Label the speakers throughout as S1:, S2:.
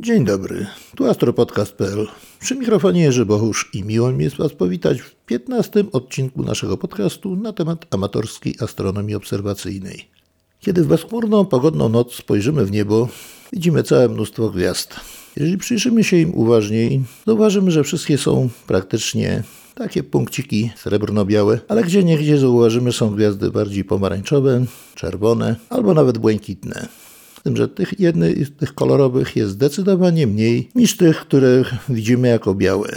S1: Dzień dobry, tu astropodcast.pl. Przy mikrofonie Jerzy Bohusz i miło mi jest Was powitać w 15 odcinku naszego podcastu na temat amatorskiej astronomii obserwacyjnej. Kiedy w bezchmurną, pogodną noc spojrzymy w niebo, widzimy całe mnóstwo gwiazd. Jeżeli przyjrzymy się im uważniej, zauważymy, że wszystkie są praktycznie takie punkciki srebrno-białe, ale gdzie niegdzie zauważymy są gwiazdy bardziej pomarańczowe, czerwone albo nawet błękitne. Tym, że tych jednych tych kolorowych jest zdecydowanie mniej niż tych, które widzimy jako białe.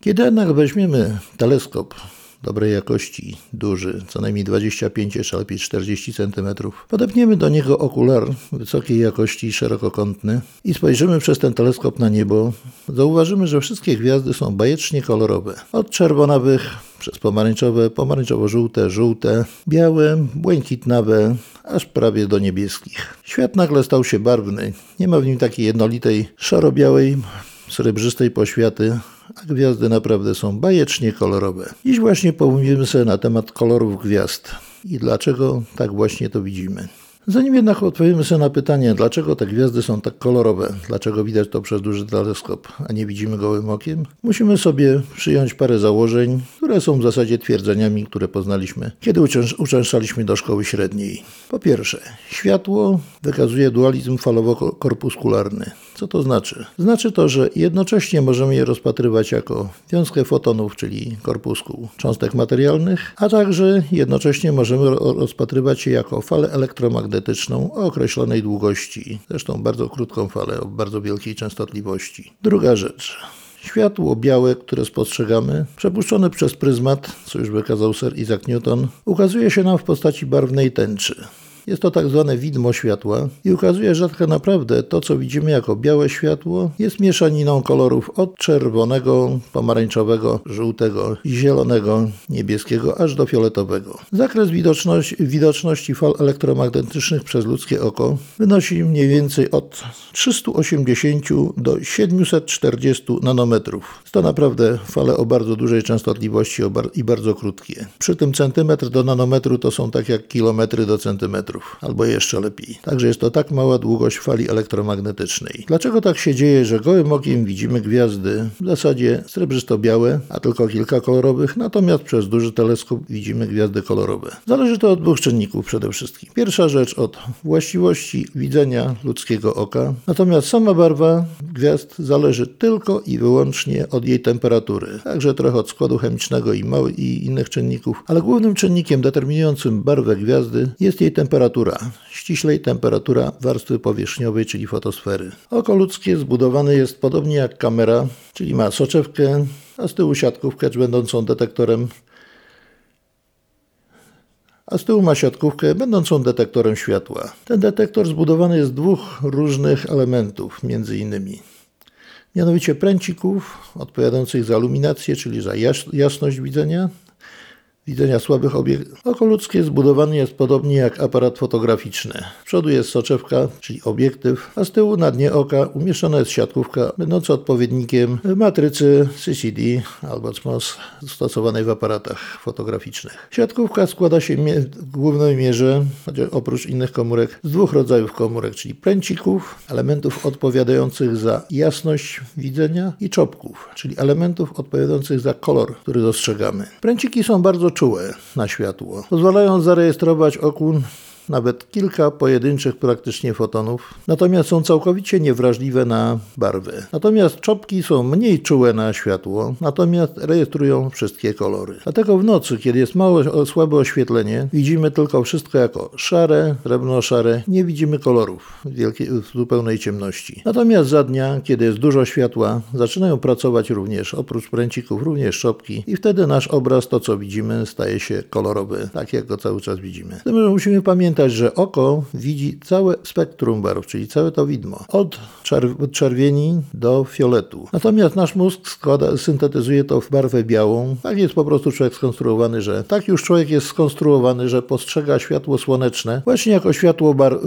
S1: Kiedy jednak weźmiemy teleskop dobrej jakości, duży, co najmniej 25 czy lepiej 40 cm. Podepniemy do niego okular wysokiej jakości, szerokokątny i spojrzymy przez ten teleskop na niebo, zauważymy, że wszystkie gwiazdy są bajecznie kolorowe. Od czerwonawych przez pomarańczowe, pomarańczowo-żółte, żółte, białe, błękitnawe, aż prawie do niebieskich. Świat nagle stał się barwny. Nie ma w nim takiej jednolitej, szaro-białej, srebrzystej poświaty, a gwiazdy naprawdę są bajecznie kolorowe. Dziś właśnie pomówimy sobie na temat kolorów gwiazd i dlaczego tak właśnie to widzimy. Zanim jednak odpowiemy sobie na pytanie, dlaczego te gwiazdy są tak kolorowe, dlaczego widać to przez duży teleskop, a nie widzimy gołym okiem, musimy sobie przyjąć parę założeń, które są w zasadzie twierdzeniami, które poznaliśmy, kiedy uczęszczaliśmy do szkoły średniej. Po pierwsze, światło wykazuje dualizm falowo-korpuskularny. Co to znaczy? Znaczy to, że jednocześnie możemy je rozpatrywać jako wiązkę fotonów, czyli korpuskuł cząstek materialnych, a także jednocześnie możemy rozpatrywać je jako falę elektromagnetyczną o określonej długości, zresztą bardzo krótką falę o bardzo wielkiej częstotliwości. Druga rzecz. Światło białe, które spostrzegamy, przepuszczone przez pryzmat, co już wykazał Sir Isaac Newton, ukazuje się nam w postaci barwnej tęczy. Jest to tak zwane widmo światła i ukazuje, że tak naprawdę to, co widzimy jako białe światło, jest mieszaniną kolorów od czerwonego, pomarańczowego, żółtego, zielonego, niebieskiego, aż do fioletowego. Zakres widoczności, widoczności fal elektromagnetycznych przez ludzkie oko wynosi mniej więcej od 380 do 740 nanometrów. To naprawdę fale o bardzo dużej częstotliwości i bardzo krótkie. Przy tym centymetr do nanometru to są tak jak kilometry do centymetru albo jeszcze lepiej. Także jest to tak mała długość fali elektromagnetycznej. Dlaczego tak się dzieje, że gołym okiem widzimy gwiazdy w zasadzie srebrzysto-białe, a tylko kilka kolorowych, natomiast przez duży teleskop widzimy gwiazdy kolorowe? Zależy to od dwóch czynników przede wszystkim. Pierwsza rzecz od właściwości widzenia ludzkiego oka, natomiast sama barwa gwiazd zależy tylko i wyłącznie od jej temperatury, także trochę od składu chemicznego i, mały, i innych czynników, ale głównym czynnikiem determinującym barwę gwiazdy jest jej temperatura temperatura, ściślej temperatura warstwy powierzchniowej, czyli fotosfery. Oko ludzkie zbudowane jest podobnie jak kamera, czyli ma soczewkę, a z tyłu siatkówkę będącą detektorem a z tyłu ma siatkówkę będącą detektorem światła. Ten detektor zbudowany jest z dwóch różnych elementów, między innymi mianowicie pręcików odpowiadających za luminację, czyli za jasność widzenia widzenia słabych obiektów. Oko ludzkie zbudowane jest podobnie jak aparat fotograficzny. W przodu jest soczewka, czyli obiektyw, a z tyłu na dnie oka umieszczona jest siatkówka, będąca odpowiednikiem matrycy CCD albo CMOS stosowanej w aparatach fotograficznych. Siatkówka składa się w głównej mierze, oprócz innych komórek, z dwóch rodzajów komórek, czyli pręcików, elementów odpowiadających za jasność widzenia i czopków, czyli elementów odpowiadających za kolor, który dostrzegamy. Pręciki są bardzo czułe na światło. Pozwalają zarejestrować okun nawet kilka pojedynczych praktycznie fotonów, natomiast są całkowicie niewrażliwe na barwę. Natomiast czopki są mniej czułe na światło, natomiast rejestrują wszystkie kolory. Dlatego w nocy, kiedy jest małe, słabe oświetlenie, widzimy tylko wszystko jako szare, srebrno-szare, nie widzimy kolorów w, wielkiej, w zupełnej ciemności. Natomiast za dnia, kiedy jest dużo światła, zaczynają pracować również, oprócz pręcików, również czopki i wtedy nasz obraz, to co widzimy, staje się kolorowy, tak jak go cały czas widzimy. Z tym, że musimy pamiętać, pamiętać, że oko widzi całe spektrum barw, czyli całe to widmo, od, czerw czerwieni do fioletu. Natomiast nasz mózg składa, syntetyzuje to w barwę białą. Tak jest po prostu człowiek skonstruowany, że tak już człowiek jest skonstruowany, że postrzega światło słoneczne właśnie jako światło bar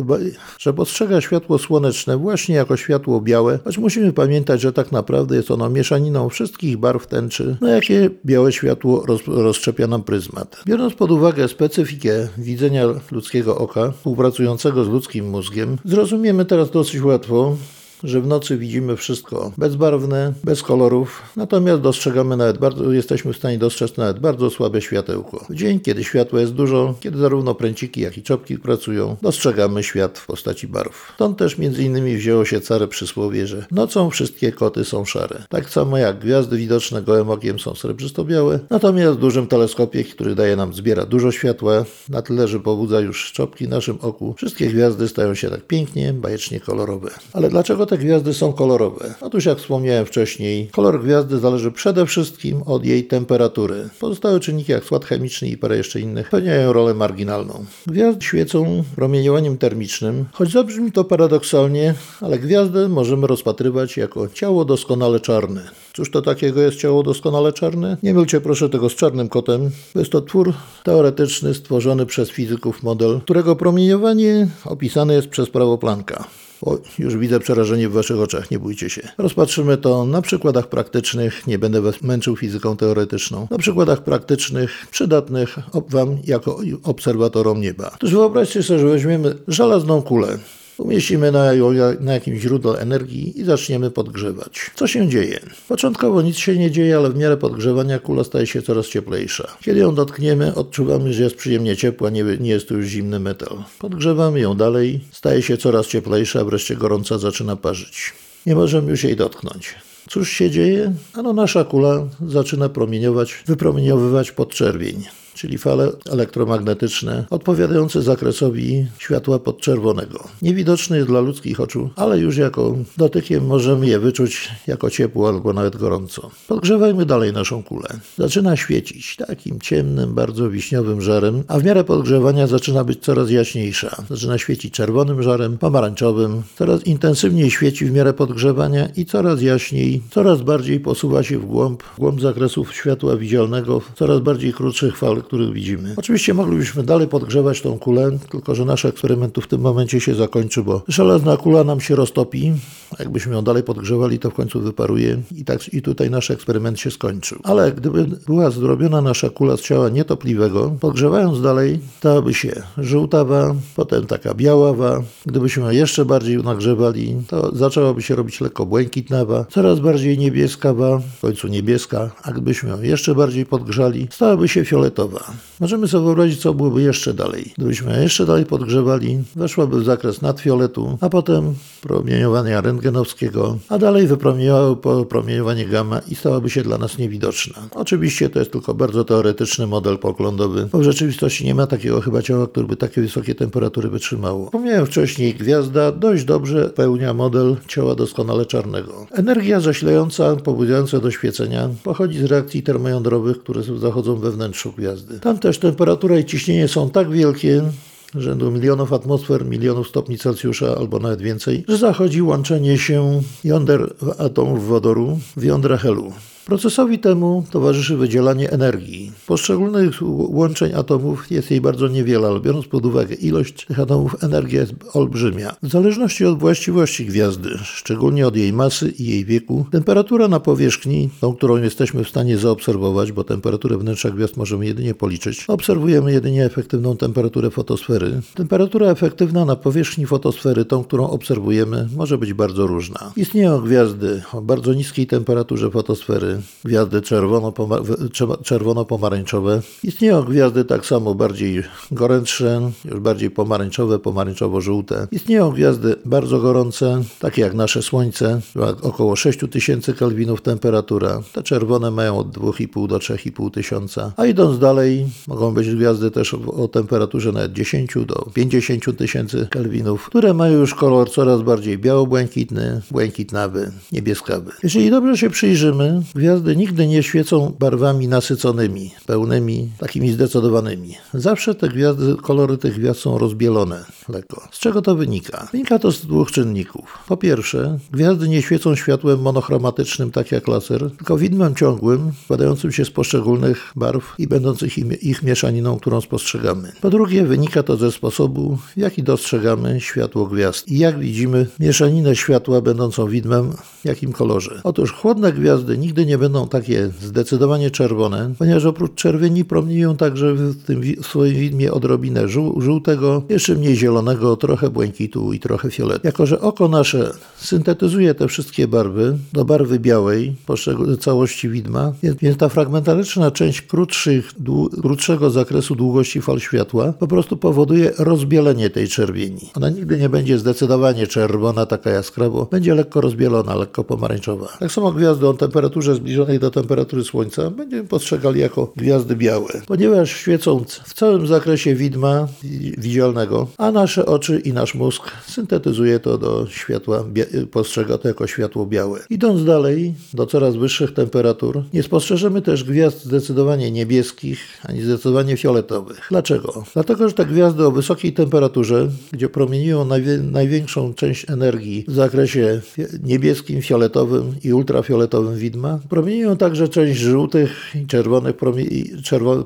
S1: że postrzega światło słoneczne właśnie jako światło białe, choć musimy pamiętać, że tak naprawdę jest ono mieszaniną wszystkich barw tęczy, na jakie białe światło roz rozszczepia nam pryzmat. Biorąc pod uwagę specyfikę widzenia ludzkiego oka, współpracującego z ludzkim mózgiem, zrozumiemy teraz dosyć łatwo, że w nocy widzimy wszystko bezbarwne, bez kolorów, natomiast dostrzegamy nawet bardzo, jesteśmy w stanie dostrzec nawet bardzo słabe światełko. W dzień, kiedy światła jest dużo, kiedy zarówno pręciki, jak i czopki pracują, dostrzegamy świat w postaci barw. Stąd też między innymi wzięło się care przysłowie, że nocą wszystkie koty są szare. Tak samo jak gwiazdy widoczne gołym okiem są srebrzysto-białe, natomiast w dużym teleskopie, który daje nam, zbiera dużo światła, na tyle, że pobudza już czopki naszym oku, wszystkie gwiazdy stają się tak pięknie, bajecznie kolorowe. Ale dlaczego te gwiazdy są kolorowe? Otóż jak wspomniałem wcześniej, kolor gwiazdy zależy przede wszystkim od jej temperatury. Pozostałe czynniki jak skład chemiczny i parę jeszcze innych pełniają rolę marginalną. Gwiazdy świecą promieniowaniem termicznym, choć zabrzmi to paradoksalnie, ale gwiazdę możemy rozpatrywać jako ciało doskonale czarne. Cóż to takiego jest ciało doskonale czarne? Nie mylcie proszę tego z czarnym kotem. Jest to twór teoretyczny stworzony przez fizyków model, którego promieniowanie opisane jest przez prawo Plancka. O, już widzę przerażenie w Waszych oczach, nie bójcie się. Rozpatrzymy to na przykładach praktycznych, nie będę Was męczył fizyką teoretyczną. Na przykładach praktycznych, przydatnych Wam jako obserwatorom nieba. Otóż wyobraźcie sobie, że weźmiemy żelazną kulę. Umieścimy na, na jakimś źródle energii i zaczniemy podgrzewać. Co się dzieje? Początkowo nic się nie dzieje, ale w miarę podgrzewania kula staje się coraz cieplejsza. Kiedy ją dotkniemy, odczuwamy, że jest przyjemnie ciepła, nie, nie jest to już zimny metal. Podgrzewamy ją dalej, staje się coraz cieplejsza, wreszcie gorąca zaczyna parzyć. Nie możemy już jej dotknąć. Cóż się dzieje? Ano nasza kula zaczyna promieniować, wypromieniowywać podczerwień czyli fale elektromagnetyczne odpowiadające zakresowi światła podczerwonego. Niewidoczny jest dla ludzkich oczu, ale już jako dotykiem możemy je wyczuć jako ciepło albo nawet gorąco. Podgrzewajmy dalej naszą kulę. Zaczyna świecić takim ciemnym, bardzo wiśniowym żarem, a w miarę podgrzewania zaczyna być coraz jaśniejsza. Zaczyna świecić czerwonym żarem, pomarańczowym, coraz intensywniej świeci w miarę podgrzewania i coraz jaśniej, coraz bardziej posuwa się w głąb, w głąb zakresów światła widzialnego, coraz bardziej krótszych fal, których widzimy. Oczywiście moglibyśmy dalej podgrzewać tą kulę, tylko że nasz eksperyment w tym momencie się zakończy, bo żelazna kula nam się roztopi. Jakbyśmy ją dalej podgrzewali, to w końcu wyparuje i, tak, i tutaj nasz eksperyment się skończył. Ale gdyby była zrobiona nasza kula z ciała nietopliwego, podgrzewając dalej, stałaby się żółtawa, potem taka biaława. Gdybyśmy ją jeszcze bardziej nagrzewali, to zaczęłaby się robić lekko błękitnawa, coraz bardziej niebieskawa, w końcu niebieska, a gdybyśmy ją jeszcze bardziej podgrzali, stałaby się fioletowa. Możemy sobie wyobrazić, co byłoby jeszcze dalej. Gdybyśmy jeszcze dalej podgrzewali, weszłaby w zakres nadfioletu, a potem promieniowania rentgenowskiego, a dalej wypromieniowały promieniowanie gamma i stałaby się dla nas niewidoczna. Oczywiście to jest tylko bardzo teoretyczny model poglądowy, bo w rzeczywistości nie ma takiego chyba ciała, które by takie wysokie temperatury wytrzymało. Wspomniałem wcześniej, gwiazda dość dobrze pełnia model ciała doskonale czarnego. Energia zasilająca, pobudzająca do świecenia pochodzi z reakcji termojądrowych, które zachodzą we wnętrzu gwiazdy Tam też temperatura i ciśnienie są tak wielkie, rzędu milionów atmosfer, milionów stopni Celsjusza albo nawet więcej, że zachodzi łączenie się jąder atomów wodoru w jądra helu. Procesowi temu towarzyszy wydzielanie energii. Poszczególnych łączeń atomów jest jej bardzo niewiele, ale biorąc pod uwagę ilość tych atomów, energia jest olbrzymia. W zależności od właściwości gwiazdy, szczególnie od jej masy i jej wieku, temperatura na powierzchni, tą, którą jesteśmy w stanie zaobserwować, bo temperaturę wnętrza gwiazd możemy jedynie policzyć, obserwujemy jedynie efektywną temperaturę fotosfery. Temperatura efektywna na powierzchni fotosfery, tą, którą obserwujemy, może być bardzo różna. Istnieją gwiazdy o bardzo niskiej temperaturze fotosfery, gwiazdy czerwono-pomarańczowe. Istnieją gwiazdy tak samo bardziej gorętsze, już bardziej pomarańczowe, pomarańczowo-żółte. Istnieją gwiazdy bardzo gorące, takie jak nasze Słońce, około 6000 kelwinów temperatura. Te czerwone mają od 2,5 do 3,5 tysiąca. A idąc dalej, mogą być gwiazdy też o, temperaturze nawet 10 do 50 tysięcy kelwinów, które mają już kolor coraz bardziej biało-błękitny, błękitnawy, niebieskawy. Jeżeli dobrze się przyjrzymy, Gwiazdy nigdy nie świecą barwami nasyconymi, pełnymi, takimi zdecydowanymi. Zawsze te gwiazdy, kolory tych gwiazd są rozbielone lekko. Z czego to wynika? Wynika to z dwóch czynników. Po pierwsze, gwiazdy nie świecą światłem monochromatycznym, tak jak laser, tylko widmem ciągłym, składającym się z poszczególnych barw i będących ich mieszaniną, którą spostrzegamy. Po drugie, wynika to ze sposobu, w jaki dostrzegamy światło gwiazd i jak widzimy mieszaninę światła będącą widmem, w jakim kolorze. Otóż chłodne gwiazdy nigdy nie nie będą takie zdecydowanie czerwone, ponieważ oprócz czerwieni promieniują także w tym swoim widmie odrobinę żół, żółtego, jeszcze mniej zielonego, trochę błękitu i trochę fioletu. Jako, że oko nasze syntetyzuje te wszystkie barwy do barwy białej całości widma, więc, ta fragmentaryczna część krótszych, krótszego zakresu długości fal światła po prostu powoduje rozbielenie tej czerwieni. Ona nigdy nie będzie zdecydowanie czerwona, taka jaskrawo, będzie lekko rozbielona, lekko pomarańczowa. Tak samo gwiazdy o temperaturze zbliżonej do temperatury Słońca będziemy postrzegali jako gwiazdy białe, ponieważ świecą w całym zakresie widma wi- widzialnego, a nasze oczy i nasz mózg syntetyzuje to do światła, postrzega to jako światło białe. Idąc dalej, do coraz wyższych temperatur, nie spostrzeżemy też gwiazd zdecydowanie niebieskich, ani zdecydowanie fioletowych. Dlaczego? Dlatego, że te gwiazdy o wysokiej temperaturze, gdzie promieniują największą część energii w zakresie niebieskim, fioletowym i ultrafioletowym widma, promieniują także część żółtych i czerwonych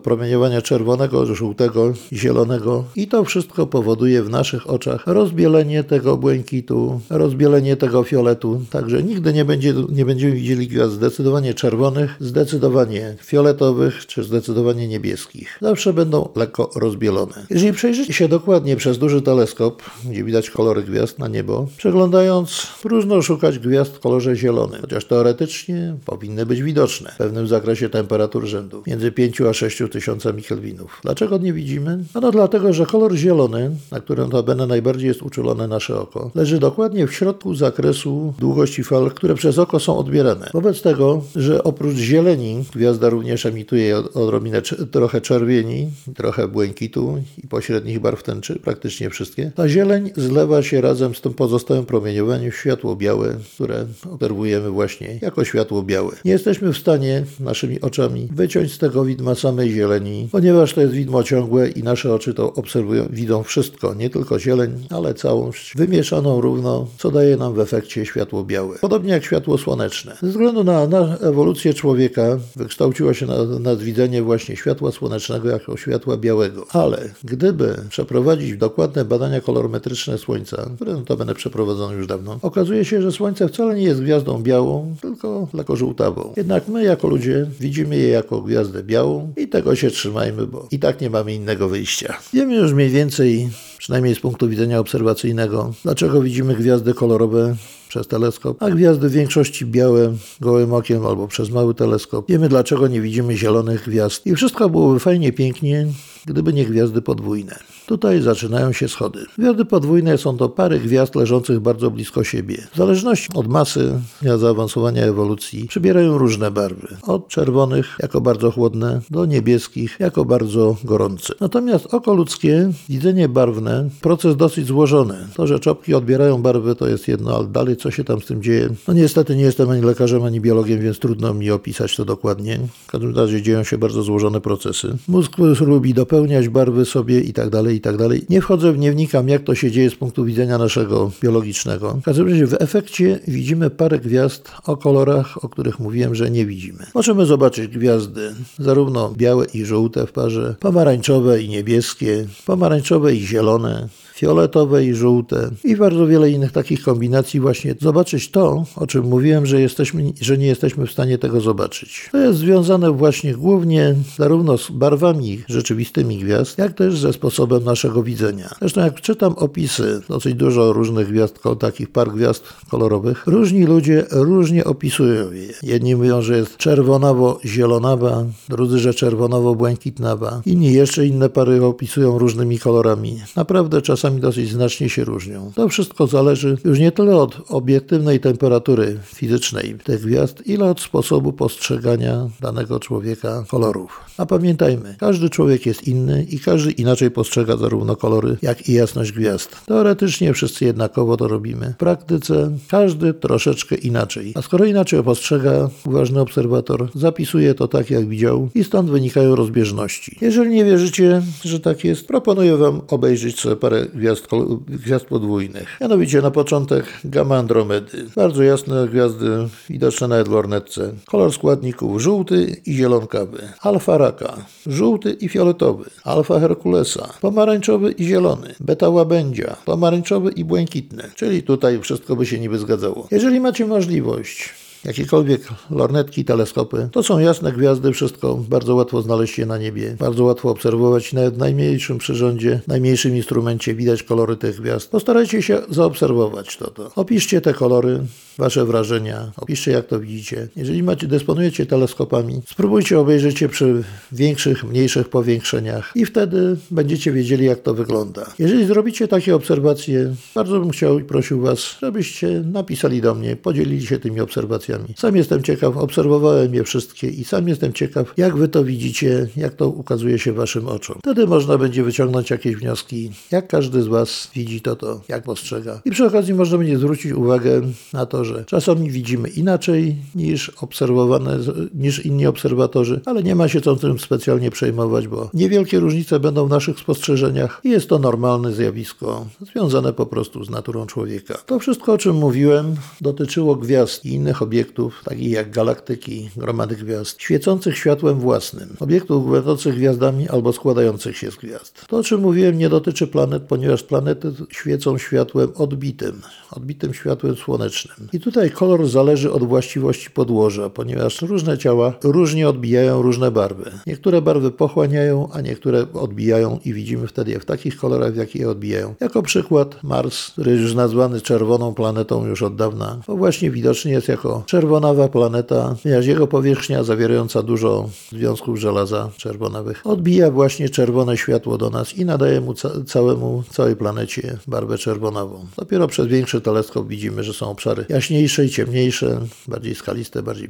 S1: promieniowania czerwonego, żółtego i zielonego i to wszystko powoduje w naszych oczach rozbielenie tego błękitu, rozbielenie tego fioletu, także nigdy nie, będzie, nie będziemy widzieli gwiazd zdecydowanie czerwonych, zdecydowanie fioletowych czy zdecydowanie niebieskich. Zawsze będą lekko rozbielone. Jeżeli przejrzycie się dokładnie przez duży teleskop, gdzie widać kolory gwiazd na niebo, przeglądając, próżno szukać gwiazd w kolorze zielonym, chociaż teoretycznie powinny być widoczne w pewnym zakresie temperatur rzędu między 5 a 6 tysiącami kelwinów. Dlaczego nie widzimy? Ano dlatego, że kolor zielony, na którym notabene najbardziej jest uczulone nasze oko, leży dokładnie w środku zakresu długości fal, które przez oko są odbierane. Wobec tego, że oprócz zieleni gwiazda również emituje od- odrobinę trochę czerwieni, trochę błękitu i pośrednich barw tęczy, praktycznie wszystkie, ta zieleń zlewa się razem z tym pozostałym promieniowaniem w światło białe, które obserwujemy właśnie jako światło białe. Nie jesteśmy w stanie naszymi oczami wyciąć z tego widma samej zieleni, ponieważ to jest widmo ciągłe i nasze oczy to obserwują, widzą wszystko, nie tylko zieleń, ale całość wymieszaną równo, co daje nam w efekcie światło białe. Podobnie jak światło słoneczne. Ze względu na, na ewolucję człowieka wykształciło się na, nadwidzenie właśnie światła słonecznego jako światła białego. Ale gdyby przeprowadzić dokładne badania kolorometryczne Słońca, które notabene przeprowadzono już dawno, okazuje się, że Słońce wcale nie jest gwiazdą białą, tylko lekko żółtawą. Jednak my jako ludzie widzimy je jako gwiazdę białą i tego się trzymajmy, bo i tak nie mamy innego wyjścia. Wiemy już mniej więcej, przynajmniej z punktu widzenia obserwacyjnego, dlaczego widzimy gwiazdy kolorowe przez teleskop, a gwiazdy w większości białe gołym okiem albo przez mały teleskop. Wiemy dlaczego nie widzimy zielonych gwiazd. I wszystko byłoby fajnie, pięknie, gdyby nie gwiazdy podwójne. Tutaj zaczynają się schody. Gwiazdy podwójne są to pary gwiazd leżących bardzo blisko siebie. W zależności od masy zaawansowania ewolucji przybierają różne barwy. Od czerwonych jako bardzo chłodne do niebieskich jako bardzo gorące. Natomiast oko ludzkie, widzenie barwne, proces dosyć złożony. To, że czopki odbierają barwy to jest jedno, ale dalej co się tam z tym dzieje? No niestety nie jestem ani lekarzem, ani biologiem, więc trudno mi opisać to dokładnie. W każdym razie dzieją się bardzo złożone procesy. Mózg lubi dopełniać barwy sobie i tak dalej, i tak dalej. Nie wchodzę, w- nie wnikam jak to się dzieje z punktu widzenia naszego biologicznego. W każdym razie w efekcie widzimy parę gwiazd o kolorach, o których mówiłem, że nie widzimy. Możemy zobaczyć gwiazdy zarówno białe i żółte w parze, pomarańczowe i niebieskie, pomarańczowe i zielone, fioletowe i żółte i bardzo wiele innych takich kombinacji właśnie zobaczyć to, o czym mówiłem, że, jesteśmy, że nie jesteśmy w stanie tego zobaczyć. To jest związane właśnie głównie zarówno z barwami rzeczywistymi gwiazd, jak też ze sposobem naszego widzenia. Zresztą jak czytam opisy dosyć dużo różnych gwiazd, takich par gwiazd kolorowych, różni ludzie różnie opisują je. Jedni mówią, że jest czerwonawo-zielonawa, drudzy, że czerwonowo-błękitnawa. Inni jeszcze inne pary opisują różnymi kolorami. Naprawdę czasami dosyć znacznie się różnią. To wszystko zależy już nie tyle od obiektywnej temperatury fizycznej tych gwiazd, ile od sposobu postrzegania danego człowieka kolorów. A pamiętajmy, każdy człowiek jest inny i każdy inaczej postrzega zarówno kolory, jak i jasność gwiazd. Teoretycznie wszyscy jednakowo to robimy. W praktyce każdy troszeczkę inaczej. A skoro inaczej postrzega uważny obserwator, zapisuje to tak, jak widział i stąd wynikają rozbieżności. Jeżeli nie wierzycie, że tak jest, proponuję Wam obejrzeć sobie parę gwiazd, gwiazd podwójnych. Mianowicie na początek gamma Andromedy. Bardzo jasne gwiazdy, widoczne nawet w lornetce. Kolor składników żółty i zielonkawy. Alfa Raka, żółty i fioletowy. Alfa Herkulesa, pomarańczowy i zielony. Beta Łabędzia, pomarańczowy i błękitny. Czyli tutaj wszystko by się niby zgadzało. Jeżeli macie możliwość jakiekolwiek lornetki, teleskopy. To są jasne gwiazdy, wszystko bardzo łatwo znaleźć je na niebie, bardzo łatwo obserwować nawet w najmniejszym przyrządzie, najmniejszym instrumencie widać kolory tych gwiazd. Postarajcie się zaobserwować to. to. Opiszcie te kolory, wasze wrażenia, opiszcie jak to widzicie. Jeżeli macie, dysponujecie teleskopami, spróbujcie obejrzeć je przy większych, mniejszych powiększeniach i wtedy będziecie wiedzieli jak to wygląda. Jeżeli zrobicie takie obserwacje, bardzo bym chciał i prosił was, żebyście napisali do mnie, podzielili się tymi obserwacjami. Sam jestem ciekaw, obserwowałem je wszystkie i sam jestem ciekaw, jak wy to widzicie, jak to ukazuje się waszym oczom. Wtedy można będzie wyciągnąć jakieś wnioski, jak każdy z was widzi to, to jak postrzega. I przy okazji można będzie zwrócić uwagę na to, że czasami widzimy inaczej niż obserwowane, niż inni obserwatorzy, ale nie ma się co tym specjalnie przejmować, bo niewielkie różnice będą w naszych spostrzeżeniach i jest to normalne zjawisko, związane po prostu z naturą człowieka. To wszystko, o czym mówiłem, dotyczyło gwiazd i innych obiektów, takich jak galaktyki, gromady gwiazd, świecących światłem własnym, obiektów będących gwiazdami albo składających się z gwiazd. To, o czym mówiłem, nie dotyczy planet, ponieważ planety świecą światłem odbitym, odbitym światłem słonecznym. I tutaj kolor zależy od właściwości podłoża, ponieważ różne ciała różnie odbijają różne barwy. Niektóre barwy pochłaniają, a niektóre odbijają i widzimy wtedy je w takich kolorach, w jakich je odbijają. Jako przykład Mars, który już nazwany czerwoną planetą już od dawna, to właśnie widoczny jest jako czerwonawa planeta, jego powierzchnia zawierająca dużo związków żelaza czerwonawych odbija właśnie czerwone światło do nas i nadaje mu ca całemu, całej planecie barwę czerwonawą. Dopiero przez większy teleskop widzimy, że są obszary jaśniejsze i ciemniejsze, bardziej skaliste, bardziej,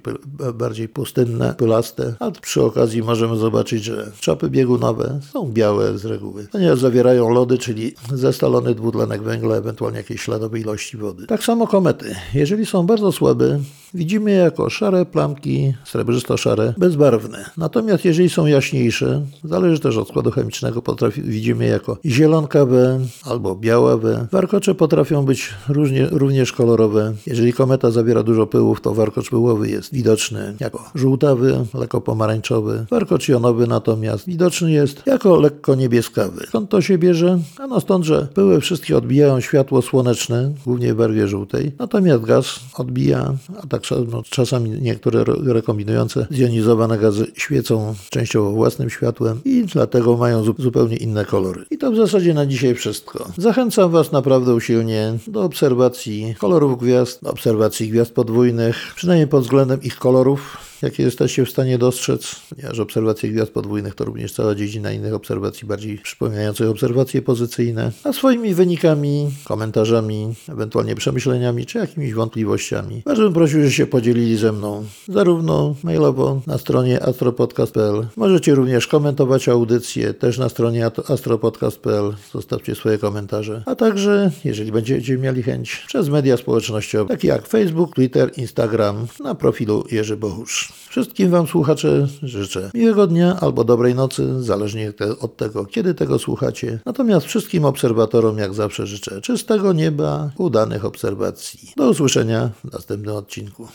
S1: bardziej pustynne, pylaste, a przy okazji możemy zobaczyć, że czapy biegunowe są białe z reguły, ponieważ zawierają lody, czyli zestalony dwutlenek węgla, ewentualnie jakieś śladowe ilości wody. Tak samo komety. Jeżeli są bardzo słabe, widzimy jako szare plamki, srebrzysto-szare, bezbarwne. Natomiast jeżeli są jaśniejsze, zależy też od składu chemicznego, potrafi, widzimy jako zielonkawe albo białawe. Warkocze potrafią być różnie, również kolorowe. Jeżeli kometa zawiera dużo pyłów, to warkocz pyłowy jest widoczny jako żółtawy, lekko pomarańczowy. Warkocz jonowy natomiast widoczny jest jako lekko niebieskawy. Skąd to się bierze? Ano stąd, że pyły wszystkie odbijają światło słoneczne, głównie w barwie żółtej, natomiast gaz odbija, a tak no, czasami niektóre rekombinujące zjonizowane gazy świecą częściowo własnym światłem i dlatego mają zupełnie inne kolory. I to w zasadzie na dzisiaj wszystko. Zachęcam Was naprawdę usilnie do obserwacji kolorów gwiazd, obserwacji gwiazd podwójnych, przynajmniej pod względem ich kolorów jakie jesteście w stanie dostrzec, ponieważ obserwacje gwiazd podwójnych to również cała dziedzina innych obserwacji bardziej przypominających obserwacje pozycyjne, a swoimi wynikami, komentarzami, ewentualnie przemyśleniami czy jakimiś wątpliwościami. Bardzo bym prosił, że się podzielili ze mną, zarówno mailowo na stronie astropodcast.pl. Możecie również komentować audycję też na stronie astropodcast.pl. Zostawcie swoje komentarze, a także, jeżeli będziecie mieli chęć, przez media społecznościowe, takie jak Facebook, Twitter, Instagram, na profilu Jerzy Bohusz. Wszystkim Wam słuchacze życzę miłego dnia albo dobrej nocy, zależnie od tego, kiedy tego słuchacie. Natomiast wszystkim obserwatorom, jak zawsze, życzę czystego nieba, udanych obserwacji. Do usłyszenia w następnym odcinku.